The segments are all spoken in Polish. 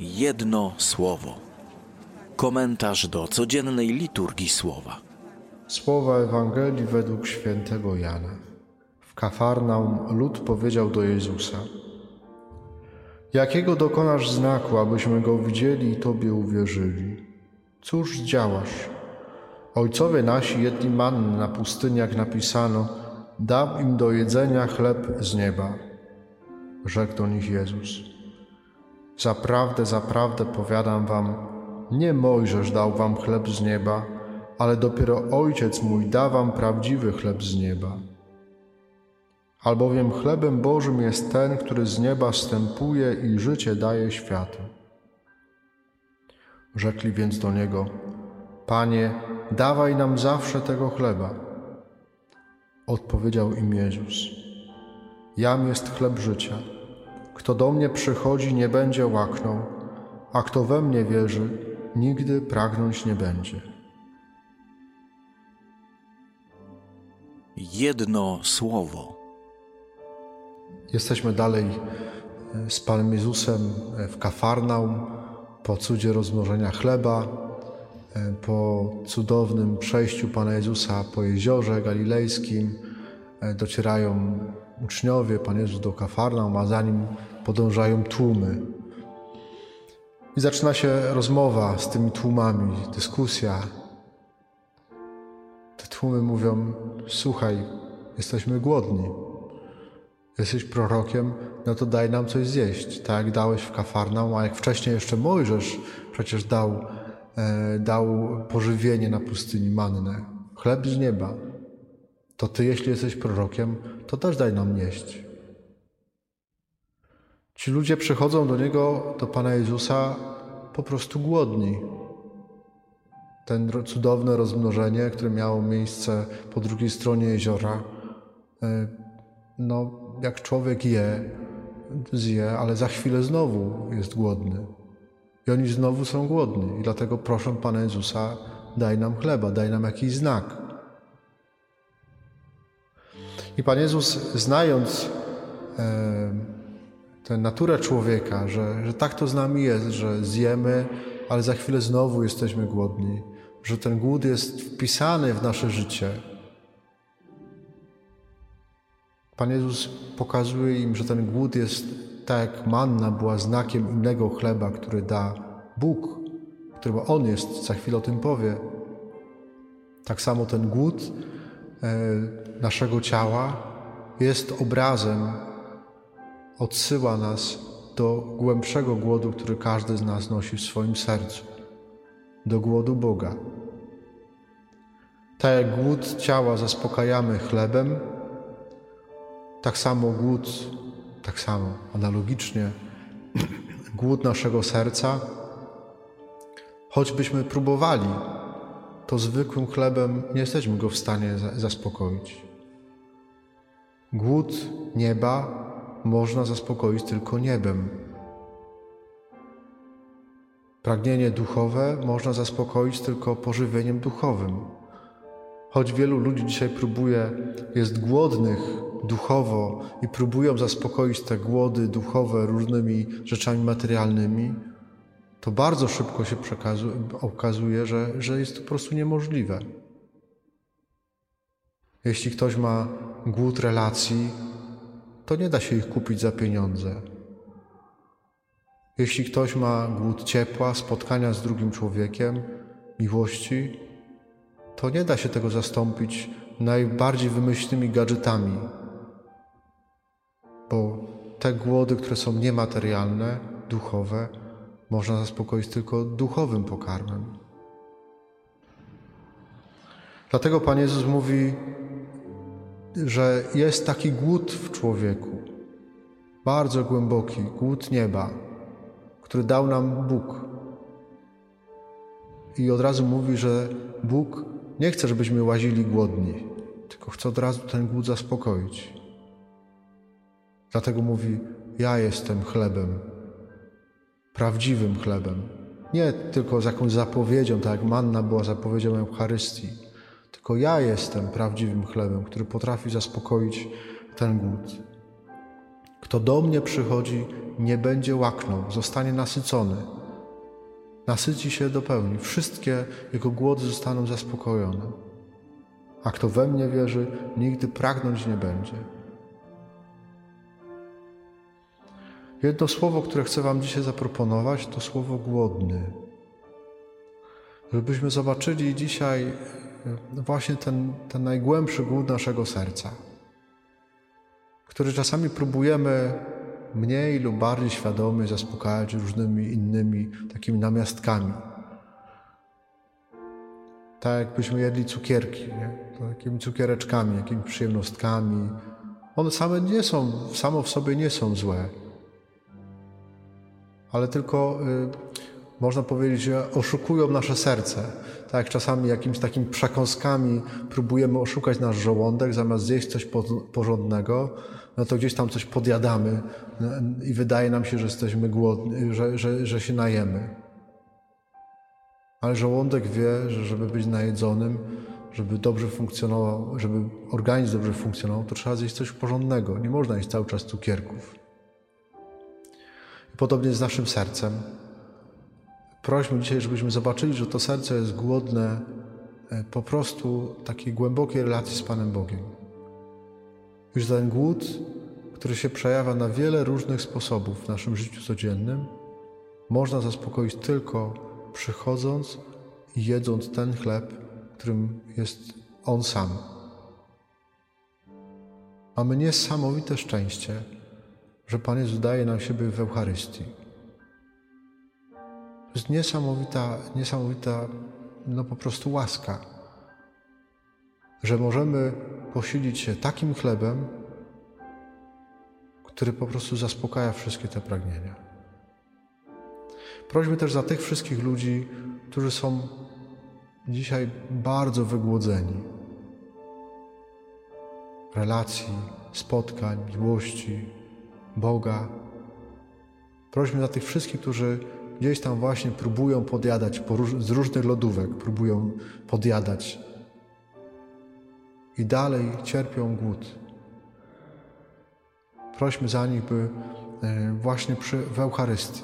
Jedno słowo. Komentarz do codziennej liturgii słowa. Słowa Ewangelii według świętego Jana. W Kafarnaum lud powiedział do Jezusa: Jakiego dokonasz znaku, abyśmy go widzieli i Tobie uwierzyli? Cóż działasz? Ojcowie nasi jedli manny na pustyni, jak napisano, dam im do jedzenia chleb z nieba. Rzekł do nich Jezus. Zaprawdę, zaprawdę powiadam wam, nie Mojżesz dał wam chleb z nieba, ale dopiero Ojciec mój da wam prawdziwy chleb z nieba. Albowiem chlebem Bożym jest ten, który z nieba wstępuje i życie daje światu. Rzekli więc do Niego, Panie, dawaj nam zawsze tego chleba. Odpowiedział im Jezus, Jam jest chleb życia. Kto do mnie przychodzi, nie będzie łaknął, a kto we mnie wierzy, nigdy pragnąć nie będzie. Jedno słowo. Jesteśmy dalej e, z Panem Jezusem e, w Kafarnaum po cudzie rozmnożenia chleba, e, po cudownym przejściu Pana Jezusa po jeziorze galilejskim. Docierają uczniowie, Pan Jezus do Kafarnaum, a za nim podążają tłumy. I zaczyna się rozmowa z tymi tłumami, dyskusja. Te tłumy mówią: Słuchaj, jesteśmy głodni. Jesteś prorokiem, no to daj nam coś zjeść, tak jak dałeś w Kafarnaum, a jak wcześniej jeszcze Mojżesz przecież dał, e, dał pożywienie na pustyni mannę, chleb z nieba. To ty, jeśli jesteś prorokiem, to też daj nam jeść. Ci ludzie przychodzą do Niego, do Pana Jezusa, po prostu głodni. Ten cudowne rozmnożenie, które miało miejsce po drugiej stronie jeziora, e, no, jak człowiek je, zje, ale za chwilę znowu jest głodny. I oni znowu są głodni. I dlatego proszą Pana Jezusa, daj nam chleba, daj nam jakiś znak. I Pan Jezus, znając e, tę naturę człowieka, że, że tak to z nami jest, że zjemy, ale za chwilę znowu jesteśmy głodni, że ten głód jest wpisany w nasze życie. Pan Jezus pokazuje im, że ten głód jest tak jak manna była znakiem innego chleba, który da Bóg, którym On jest, za chwilę o tym powie. Tak samo ten głód e, naszego ciała jest obrazem odsyła nas do głębszego głodu, który każdy z nas nosi w swoim sercu, do głodu Boga. Tak jak głód ciała zaspokajamy chlebem, tak samo głód, tak samo analogicznie, głód naszego serca, choćbyśmy próbowali, to zwykłym chlebem nie jesteśmy go w stanie zaspokoić. Głód nieba można zaspokoić tylko niebem. Pragnienie duchowe można zaspokoić tylko pożywieniem duchowym. Choć wielu ludzi dzisiaj próbuje, jest głodnych duchowo i próbują zaspokoić te głody duchowe różnymi rzeczami materialnymi, to bardzo szybko się okazuje, że, że jest to po prostu niemożliwe. Jeśli ktoś ma głód relacji, to nie da się ich kupić za pieniądze. Jeśli ktoś ma głód ciepła, spotkania z drugim człowiekiem, miłości, to nie da się tego zastąpić najbardziej wymyślnymi gadżetami, bo te głody, które są niematerialne, duchowe, można zaspokoić tylko duchowym pokarmem. Dlatego Pan Jezus mówi: że jest taki głód w człowieku, bardzo głęboki, głód nieba, który dał nam Bóg. I od razu mówi, że Bóg nie chce, żebyśmy łazili głodni, tylko chce od razu ten głód zaspokoić. Dlatego mówi: Ja jestem chlebem, prawdziwym chlebem. Nie tylko z jakąś zapowiedzią, tak jak manna była zapowiedzią Eucharystii tylko ja jestem prawdziwym chlebem, który potrafi zaspokoić ten głód. Kto do mnie przychodzi, nie będzie łaknął, zostanie nasycony. Nasyci się do pełni, wszystkie jego głody zostaną zaspokojone. A kto we mnie wierzy, nigdy pragnąć nie będzie. Jedno słowo, które chcę Wam dzisiaj zaproponować, to słowo głodny. Żebyśmy zobaczyli dzisiaj właśnie ten, ten najgłębszy głód naszego serca, który czasami próbujemy mniej lub bardziej świadomie zaspokajać różnymi innymi takimi namiastkami. Tak jakbyśmy jedli cukierki, nie? takimi cukiereczkami, jakimiś przyjemnostkami. One same nie są, samo w sobie nie są złe, ale tylko y, można powiedzieć, że oszukują nasze serce. Tak jak czasami jakimiś takimi przekąskami próbujemy oszukać nasz żołądek, zamiast zjeść coś porządnego, no to gdzieś tam coś podjadamy no, i wydaje nam się, że jesteśmy głodni, że, że, że się najemy. Ale żołądek wie, że żeby być najedzonym, żeby dobrze funkcjonował, żeby organizm dobrze funkcjonował, to trzeba zjeść coś porządnego. Nie można jeść cały czas cukierków. Podobnie z naszym sercem. Prośmy dzisiaj, żebyśmy zobaczyli, że to serce jest głodne e, po prostu takiej głębokiej relacji z Panem Bogiem. Już ten głód, który się przejawia na wiele różnych sposobów w naszym życiu codziennym, można zaspokoić tylko przychodząc i jedząc ten chleb, którym jest On sam. Mamy niesamowite szczęście, że Pan Jezus daje nam siebie w Eucharystii. Jest niesamowita, niesamowita, no po prostu łaska, że możemy posilić się takim chlebem, który po prostu zaspokaja wszystkie te pragnienia. Prośmy też za tych wszystkich ludzi, którzy są dzisiaj bardzo wygłodzeni relacji, spotkań, miłości, Boga. Prośmy za tych wszystkich, którzy gdzieś tam właśnie próbują podjadać z różnych lodówek, próbują podjadać i dalej cierpią głód. Prośmy za nich, by e, właśnie przy, w Eucharystii,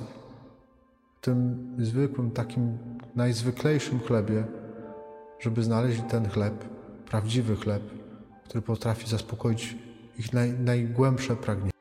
tym zwykłym, takim najzwyklejszym chlebie, żeby znaleźli ten chleb, prawdziwy chleb, który potrafi zaspokoić ich naj, najgłębsze pragnienia.